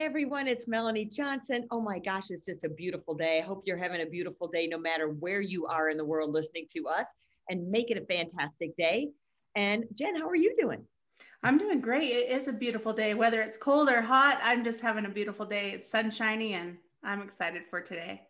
Everyone, it's Melanie Johnson. Oh my gosh, it's just a beautiful day. I hope you're having a beautiful day no matter where you are in the world listening to us and make it a fantastic day. And Jen, how are you doing? I'm doing great. It is a beautiful day. Whether it's cold or hot, I'm just having a beautiful day. It's sunshiny and I'm excited for today.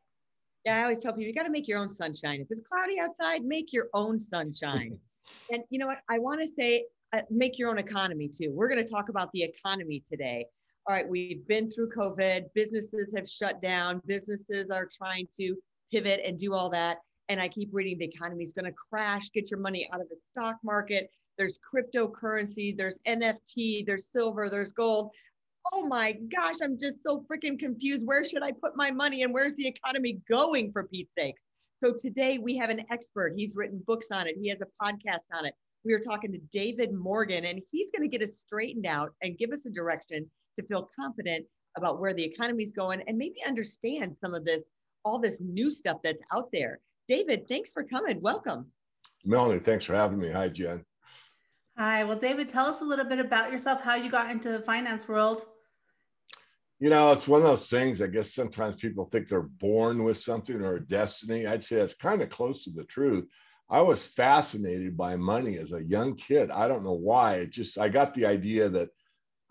Yeah, I always tell people you got to make your own sunshine. If it's cloudy outside, make your own sunshine. and you know what? I want to say uh, make your own economy too. We're going to talk about the economy today all right, we've been through COVID, businesses have shut down, businesses are trying to pivot and do all that. And I keep reading the economy is going to crash, get your money out of the stock market. There's cryptocurrency, there's NFT, there's silver, there's gold. Oh my gosh, I'm just so freaking confused. Where should I put my money and where's the economy going for Pete's sake? So today we have an expert. He's written books on it, he has a podcast on it. We are talking to David Morgan, and he's going to get us straightened out and give us a direction to feel confident about where the economy is going and maybe understand some of this, all this new stuff that's out there. David, thanks for coming. Welcome. Melanie, thanks for having me. Hi, Jen. Hi. Well, David, tell us a little bit about yourself, how you got into the finance world. You know, it's one of those things. I guess sometimes people think they're born with something or a destiny. I'd say that's kind of close to the truth. I was fascinated by money as a young kid. I don't know why. It just, I got the idea that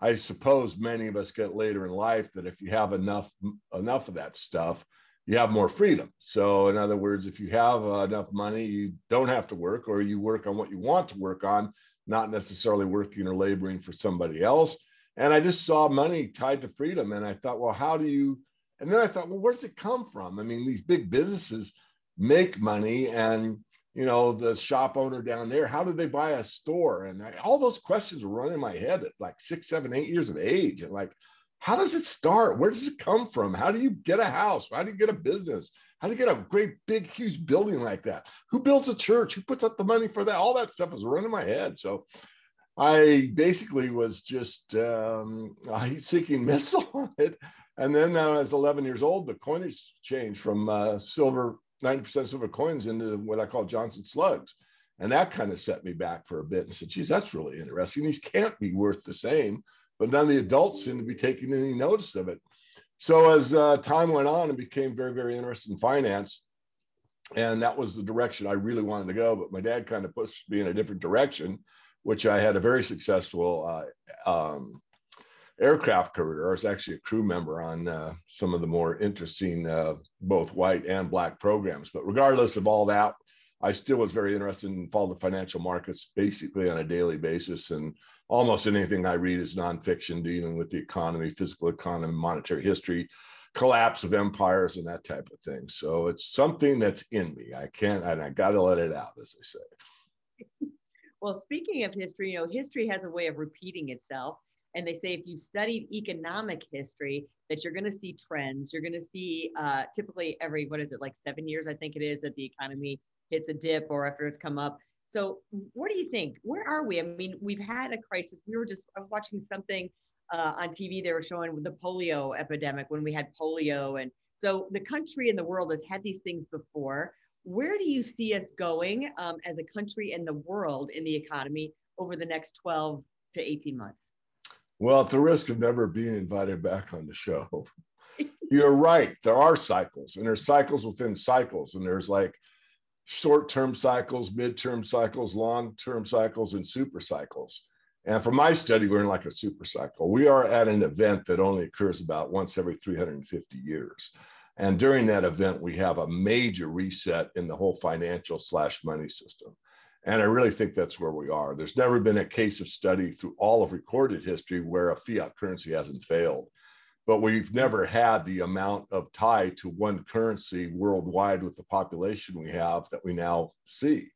I suppose many of us get later in life that if you have enough enough of that stuff, you have more freedom. So, in other words, if you have uh, enough money, you don't have to work, or you work on what you want to work on, not necessarily working or laboring for somebody else. And I just saw money tied to freedom, and I thought, well, how do you? And then I thought, well, where does it come from? I mean, these big businesses make money, and you know, the shop owner down there, how did they buy a store? And I, all those questions were running in my head at like six, seven, eight years of age. And like, how does it start? Where does it come from? How do you get a house? How do you get a business? How do you get a great, big, huge building like that? Who builds a church? Who puts up the money for that? All that stuff was running in my head. So I basically was just um, heat-seeking missile on it. And then uh, as 11 years old, the coinage changed from uh, silver 90% of silver coins into what I call Johnson slugs. And that kind of set me back for a bit and said, geez, that's really interesting. These can't be worth the same, but none of the adults seem to be taking any notice of it. So as uh, time went on and became very, very interested in finance, and that was the direction I really wanted to go. But my dad kind of pushed me in a different direction, which I had a very successful uh, um, aircraft career. I was actually a crew member on uh, some of the more interesting, uh, both white and black programs. But regardless of all that, I still was very interested in follow the financial markets basically on a daily basis. And almost anything I read is nonfiction dealing with the economy, physical economy, monetary history, collapse of empires, and that type of thing. So it's something that's in me. I can't, and I got to let it out, as I say. Well, speaking of history, you know, history has a way of repeating itself and they say if you studied economic history that you're going to see trends. You're going to see uh, typically every what is it like seven years i think it is that the economy hits a dip or after it's come up. So what do you think? Where are we? I mean we've had a crisis. We were just watching something uh, on tv they were showing the polio epidemic when we had polio. And so the country and the world has had these things before. Where do you see us going um, as a country and the world in the economy over the next 12 to 18 months well, at the risk of never being invited back on the show, you're right. There are cycles, and there's cycles within cycles, and there's like short-term cycles, mid-term cycles, long-term cycles, and super cycles. And for my study, we're in like a super cycle. We are at an event that only occurs about once every 350 years. And during that event, we have a major reset in the whole financial slash money system. And I really think that's where we are. There's never been a case of study through all of recorded history where a fiat currency hasn't failed. But we've never had the amount of tie to one currency worldwide with the population we have that we now see.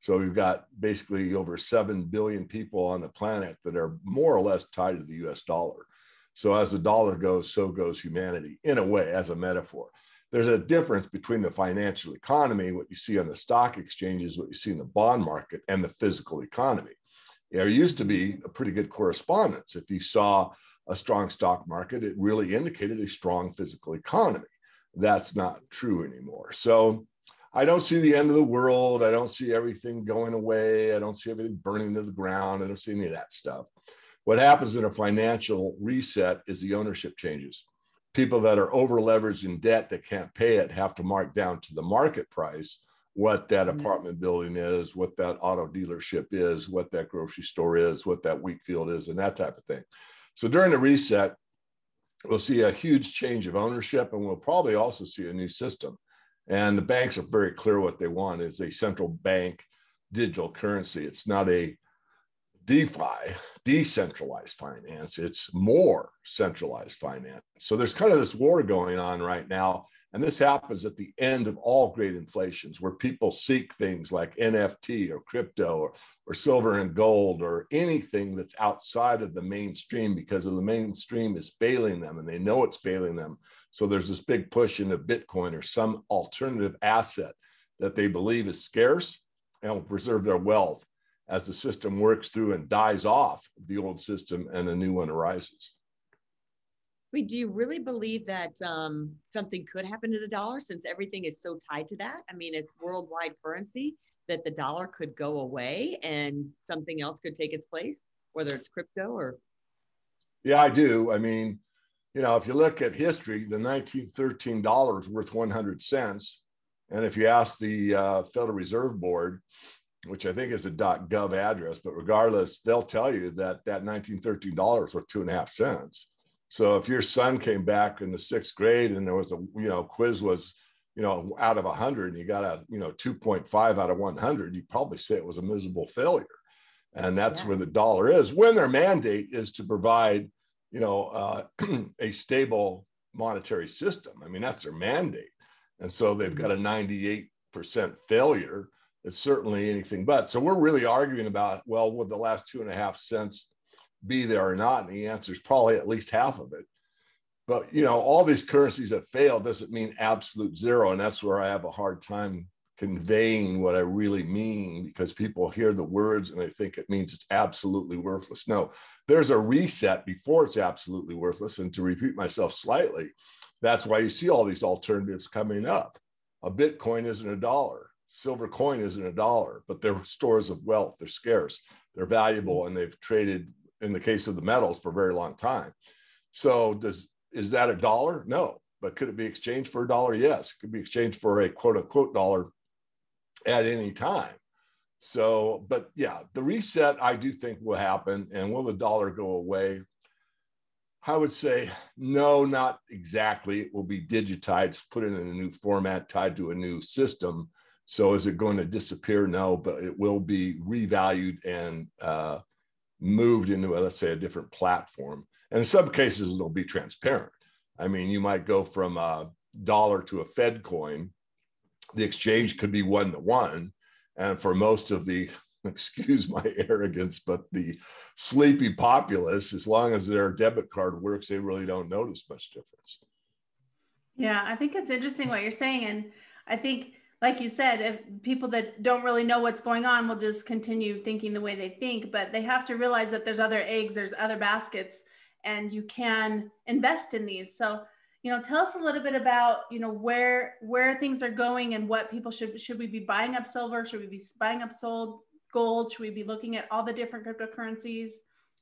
So we've got basically over 7 billion people on the planet that are more or less tied to the US dollar. So as the dollar goes, so goes humanity in a way, as a metaphor. There's a difference between the financial economy, what you see on the stock exchanges, what you see in the bond market, and the physical economy. There used to be a pretty good correspondence. If you saw a strong stock market, it really indicated a strong physical economy. That's not true anymore. So I don't see the end of the world. I don't see everything going away. I don't see everything burning to the ground. I don't see any of that stuff. What happens in a financial reset is the ownership changes. People that are over leveraged in debt that can't pay it have to mark down to the market price what that mm-hmm. apartment building is, what that auto dealership is, what that grocery store is, what that wheat field is, and that type of thing. So during the reset, we'll see a huge change of ownership, and we'll probably also see a new system. And the banks are very clear what they want is a central bank digital currency. It's not a DeFi, decentralized finance. It's more centralized finance. So there's kind of this war going on right now and this happens at the end of all great inflations where people seek things like NFT or crypto or, or silver and gold or anything that's outside of the mainstream because of the mainstream is failing them and they know it's failing them. So there's this big push into Bitcoin or some alternative asset that they believe is scarce and will preserve their wealth as the system works through and dies off the old system and a new one arises. Mean, do you really believe that um, something could happen to the dollar since everything is so tied to that? I mean, it's worldwide currency that the dollar could go away and something else could take its place, whether it's crypto or. Yeah, I do. I mean, you know, if you look at history, the 1913 dollars is worth 100 cents, and if you ask the uh, Federal Reserve Board, which I think is a .gov address, but regardless, they'll tell you that that 1913 dollars worth two and a half cents. So if your son came back in the sixth grade and there was a, you know, quiz was, you know, out of 100 and you got a, you know, 2.5 out of 100, you'd probably say it was a miserable failure. And that's yeah. where the dollar is when their mandate is to provide, you know, uh, a stable monetary system. I mean, that's their mandate. And so they've got a 98% failure. It's certainly anything but. So we're really arguing about, well, would the last two and a half cents be there or not? And the answer is probably at least half of it. But you know, all these currencies that fail doesn't mean absolute zero, and that's where I have a hard time conveying what I really mean because people hear the words and they think it means it's absolutely worthless. No, there's a reset before it's absolutely worthless. And to repeat myself slightly, that's why you see all these alternatives coming up. A Bitcoin isn't a dollar, silver coin isn't a dollar, but they're stores of wealth. They're scarce, they're valuable, and they've traded in the case of the metals for a very long time. So does is that a dollar? No. But could it be exchanged for a dollar? Yes. It could be exchanged for a quote unquote dollar at any time. So, but yeah, the reset I do think will happen. And will the dollar go away? I would say no, not exactly. It will be digitized, put in a new format, tied to a new system. So, is it going to disappear? No, but it will be revalued and uh, moved into, a, let's say, a different platform. And in some cases, it'll be transparent. I mean, you might go from a dollar to a Fed coin. The exchange could be one to one. And for most of the, excuse my arrogance, but the sleepy populace, as long as their debit card works, they really don't notice much difference. Yeah, I think it's interesting what you're saying. And I think like you said, if people that don't really know what's going on will just continue thinking the way they think, but they have to realize that there's other eggs, there's other baskets, and you can invest in these. So, you know, tell us a little bit about, you know, where where things are going and what people should should we be buying up silver? Should we be buying up sold gold? Should we be looking at all the different cryptocurrencies,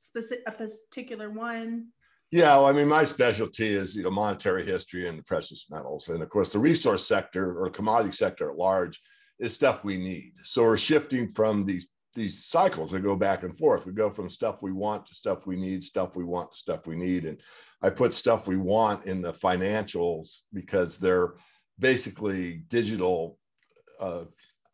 specific a particular one? Yeah, well, I mean, my specialty is you know monetary history and precious metals, and of course, the resource sector or commodity sector at large is stuff we need. So we're shifting from these these cycles that go back and forth. We go from stuff we want to stuff we need, stuff we want to stuff we need, and I put stuff we want in the financials because they're basically digital uh,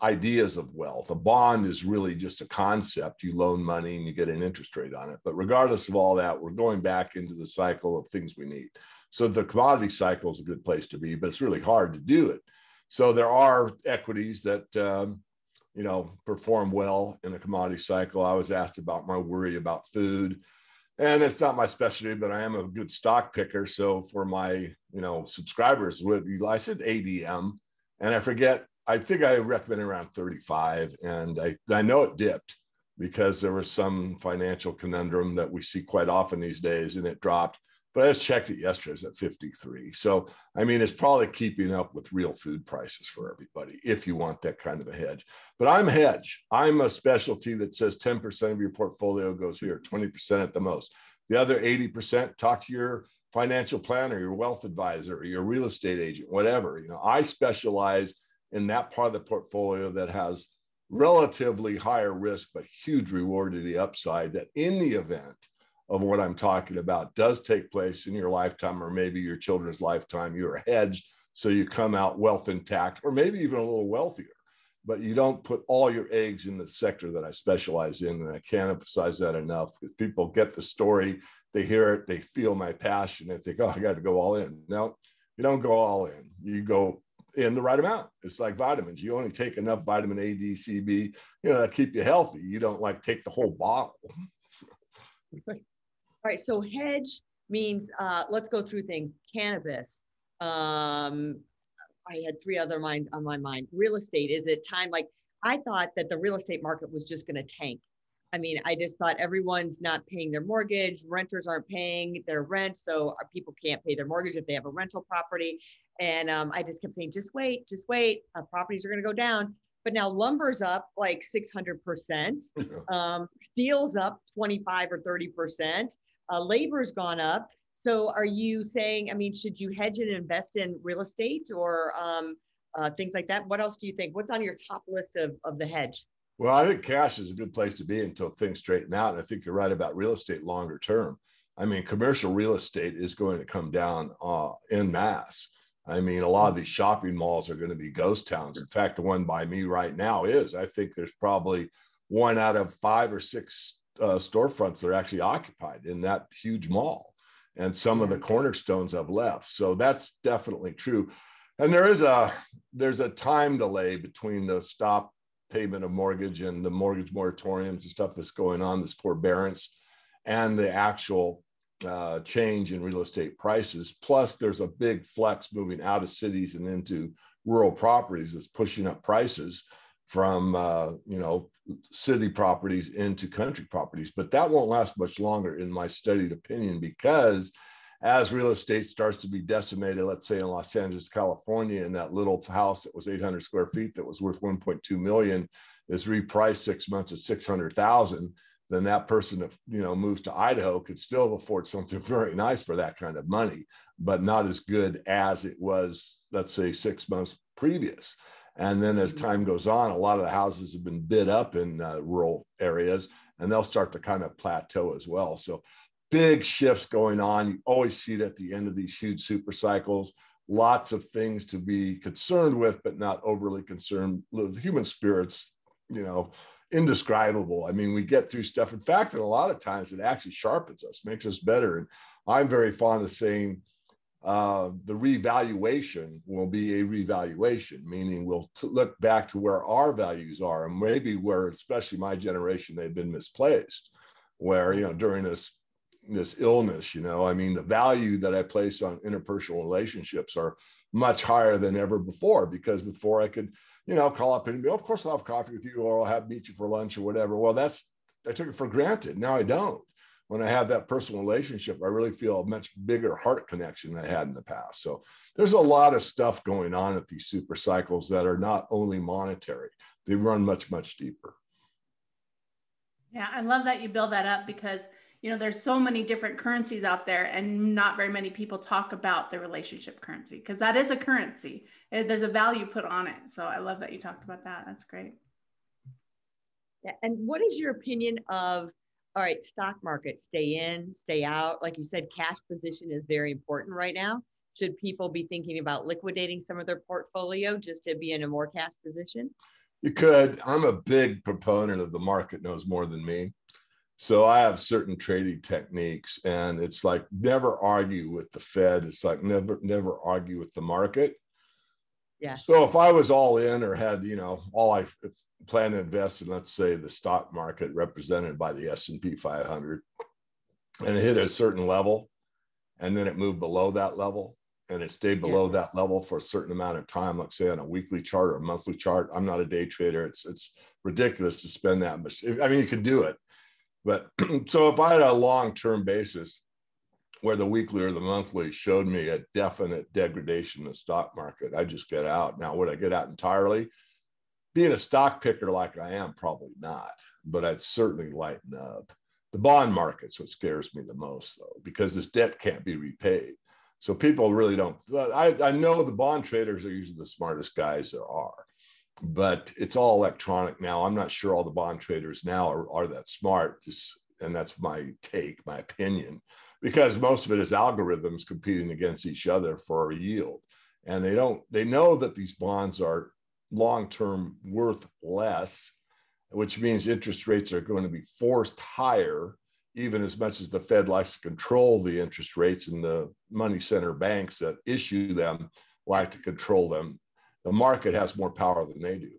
ideas of wealth. A bond is really just a concept. You loan money and you get an interest rate on it. But regardless of all that, we're going back into the cycle of things we need. So the commodity cycle is a good place to be, but it's really hard to do it. So there are equities that um, you know perform well in a commodity cycle. I was asked about my worry about food. and it's not my specialty, but I am a good stock picker. So for my you know subscribers, I said ADM, and I forget. I think I recommend around 35, and I I know it dipped because there was some financial conundrum that we see quite often these days, and it dropped. But I just checked it yesterday; it's at 53. So I mean, it's probably keeping up with real food prices for everybody if you want that kind of a hedge. But I'm hedge. I'm a specialty that says 10% of your portfolio goes here, 20% at the most. The other 80%, talk to your financial planner, your wealth advisor, your real estate agent, whatever. You know, I specialize in that part of the portfolio that has relatively higher risk, but huge reward to the upside that in the event of what I'm talking about does take place in your lifetime or maybe your children's lifetime, you're hedged so you come out wealth intact or maybe even a little wealthier. But you don't put all your eggs in the sector that I specialize in. And I can't emphasize that enough because people get the story, they hear it, they feel my passion, they think, oh, I got to go all in. No, you don't go all in. You go in the right amount. It's like vitamins. You only take enough vitamin A, D, C, B, you know, that keep you healthy. You don't like take the whole bottle. All right. So hedge means uh, let's go through things. Cannabis. Um, I had three other minds on my mind. Real estate. Is it time? Like I thought that the real estate market was just going to tank. I mean, I just thought everyone's not paying their mortgage, renters aren't paying their rent, so people can't pay their mortgage if they have a rental property. And um, I just kept saying, just wait, just wait. Uh, properties are going to go down. But now lumber's up like 600%. um, steel's up 25 or 30%. Uh, labor's gone up. So are you saying, I mean, should you hedge and invest in real estate or um, uh, things like that? What else do you think? What's on your top list of, of the hedge? Well, I think cash is a good place to be until things straighten out. And I think you're right about real estate longer term. I mean, commercial real estate is going to come down uh, in mass. I mean, a lot of these shopping malls are going to be ghost towns. In fact, the one by me right now is. I think there's probably one out of five or six uh, storefronts that are actually occupied in that huge mall, and some of the cornerstones have left. So that's definitely true. And there is a there's a time delay between the stop payment of mortgage and the mortgage moratoriums and stuff that's going on, this forbearance, and the actual uh, change in real estate prices. Plus, there's a big flex moving out of cities and into rural properties that's pushing up prices from uh, you know city properties into country properties. But that won't last much longer, in my studied opinion, because as real estate starts to be decimated, let's say in Los Angeles, California, and that little house that was 800 square feet that was worth 1.2 million is repriced six months at 600,000 then that person that you know moves to Idaho could still afford something very nice for that kind of money, but not as good as it was, let's say, six months previous. And then as mm-hmm. time goes on, a lot of the houses have been bid up in uh, rural areas, and they'll start to kind of plateau as well. So big shifts going on. You always see it at the end of these huge super cycles. Lots of things to be concerned with, but not overly concerned. The human spirits, you know, indescribable. I mean, we get through stuff. In fact, and a lot of times it actually sharpens us, makes us better. And I'm very fond of saying uh, the revaluation will be a revaluation, meaning we'll t- look back to where our values are and maybe where, especially my generation, they've been misplaced. Where, you know, during this this illness, you know, I mean, the value that I place on interpersonal relationships are much higher than ever before because before I could you know, call up and be, oh, of course I'll have coffee with you or I'll have meet you for lunch or whatever. Well, that's, I took it for granted. Now I don't. When I have that personal relationship, I really feel a much bigger heart connection than I had in the past. So there's a lot of stuff going on at these super cycles that are not only monetary, they run much, much deeper. Yeah, I love that you build that up because you know there's so many different currencies out there and not very many people talk about the relationship currency because that is a currency. Eh, there's a value put on it. So i love that you talked about that. That's great. Yeah and what is your opinion of all right stock market stay in stay out? Like you said cash position is very important right now. Should people be thinking about liquidating some of their portfolio just to be in a more cash position? You could. I'm a big proponent of the market knows more than me so I have certain trading techniques, and it's like never argue with the Fed. It's like never, never argue with the market. Yeah. So if I was all in or had, you know, all I plan to invest in, let's say the stock market represented by the S and P 500, and it hit a certain level and then it moved below that level and it stayed below yeah. that level for a certain amount of time, like say on a weekly chart or a monthly chart. I'm not a day trader. It's it's ridiculous to spend that much. I mean, you can do it, but so if I had a long-term basis where the weekly or the monthly showed me a definite degradation in the stock market, I just get out. Now, would I get out entirely? Being a stock picker like I am, probably not, but I'd certainly lighten up. The bond market's what scares me the most, though, because this debt can't be repaid. So people really don't. I, I know the bond traders are usually the smartest guys there are, but it's all electronic now. I'm not sure all the bond traders now are, are that smart. Just, and that's my take, my opinion, because most of it is algorithms competing against each other for a yield. And they don't, they know that these bonds are long term worth less which means interest rates are going to be forced higher, even as much as the Fed likes to control the interest rates and the money center banks that issue them like to control them. The market has more power than they do.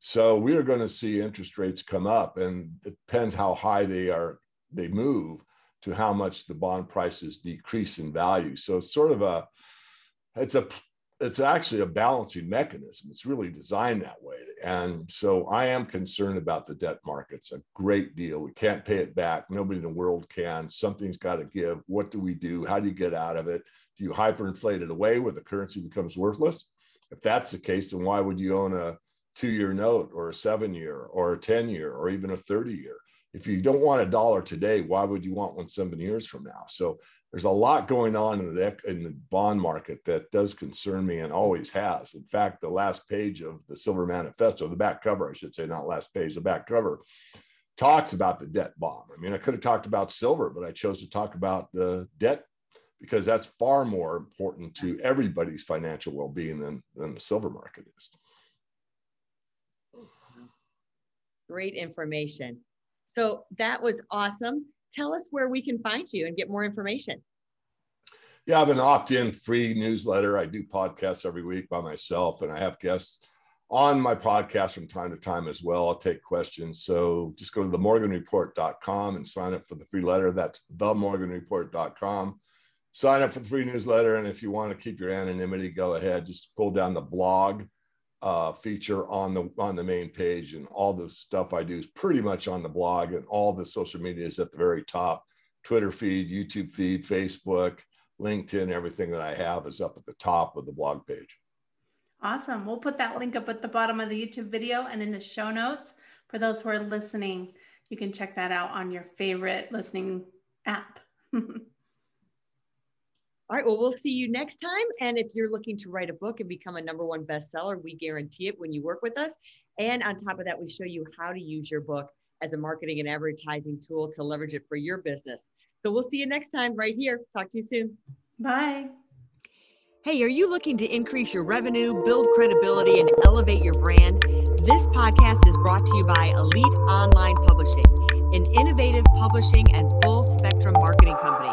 So we are going to see interest rates come up, and it depends how high they are, they move to how much the bond prices decrease in value. So it's sort of a, it's a it's actually a balancing mechanism. It's really designed that way. And so I am concerned about the debt markets a great deal. We can't pay it back. Nobody in the world can. Something's got to give. What do we do? How do you get out of it? Do you hyperinflate it away where the currency becomes worthless? If that's the case, then why would you own a two year note or a seven year or a 10 year or even a 30 year? If you don't want a dollar today, why would you want one seven years from now? So there's a lot going on in the in the bond market that does concern me and always has. In fact, the last page of the Silver Manifesto, the back cover, I should say, not last page, the back cover, talks about the debt bomb. I mean, I could have talked about silver, but I chose to talk about the debt because that's far more important to everybody's financial well-being than, than the silver market is. Great information. So that was awesome tell us where we can find you and get more information. Yeah, I have an opt in free newsletter. I do podcasts every week by myself, and I have guests on my podcast from time to time as well. I'll take questions. So just go to themorganreport.com and sign up for the free letter. That's themorganreport.com. Sign up for the free newsletter. And if you want to keep your anonymity, go ahead. Just pull down the blog uh, feature on the on the main page, and all the stuff I do is pretty much on the blog, and all the social media is at the very top. Twitter feed, YouTube feed, Facebook, LinkedIn, everything that I have is up at the top of the blog page. Awesome. We'll put that link up at the bottom of the YouTube video and in the show notes for those who are listening. You can check that out on your favorite listening app. All right. Well, we'll see you next time. And if you're looking to write a book and become a number one bestseller, we guarantee it when you work with us. And on top of that, we show you how to use your book as a marketing and advertising tool to leverage it for your business. So we'll see you next time right here. Talk to you soon. Bye. Hey, are you looking to increase your revenue, build credibility, and elevate your brand? This podcast is brought to you by Elite Online Publishing, an innovative publishing and full spectrum marketing company.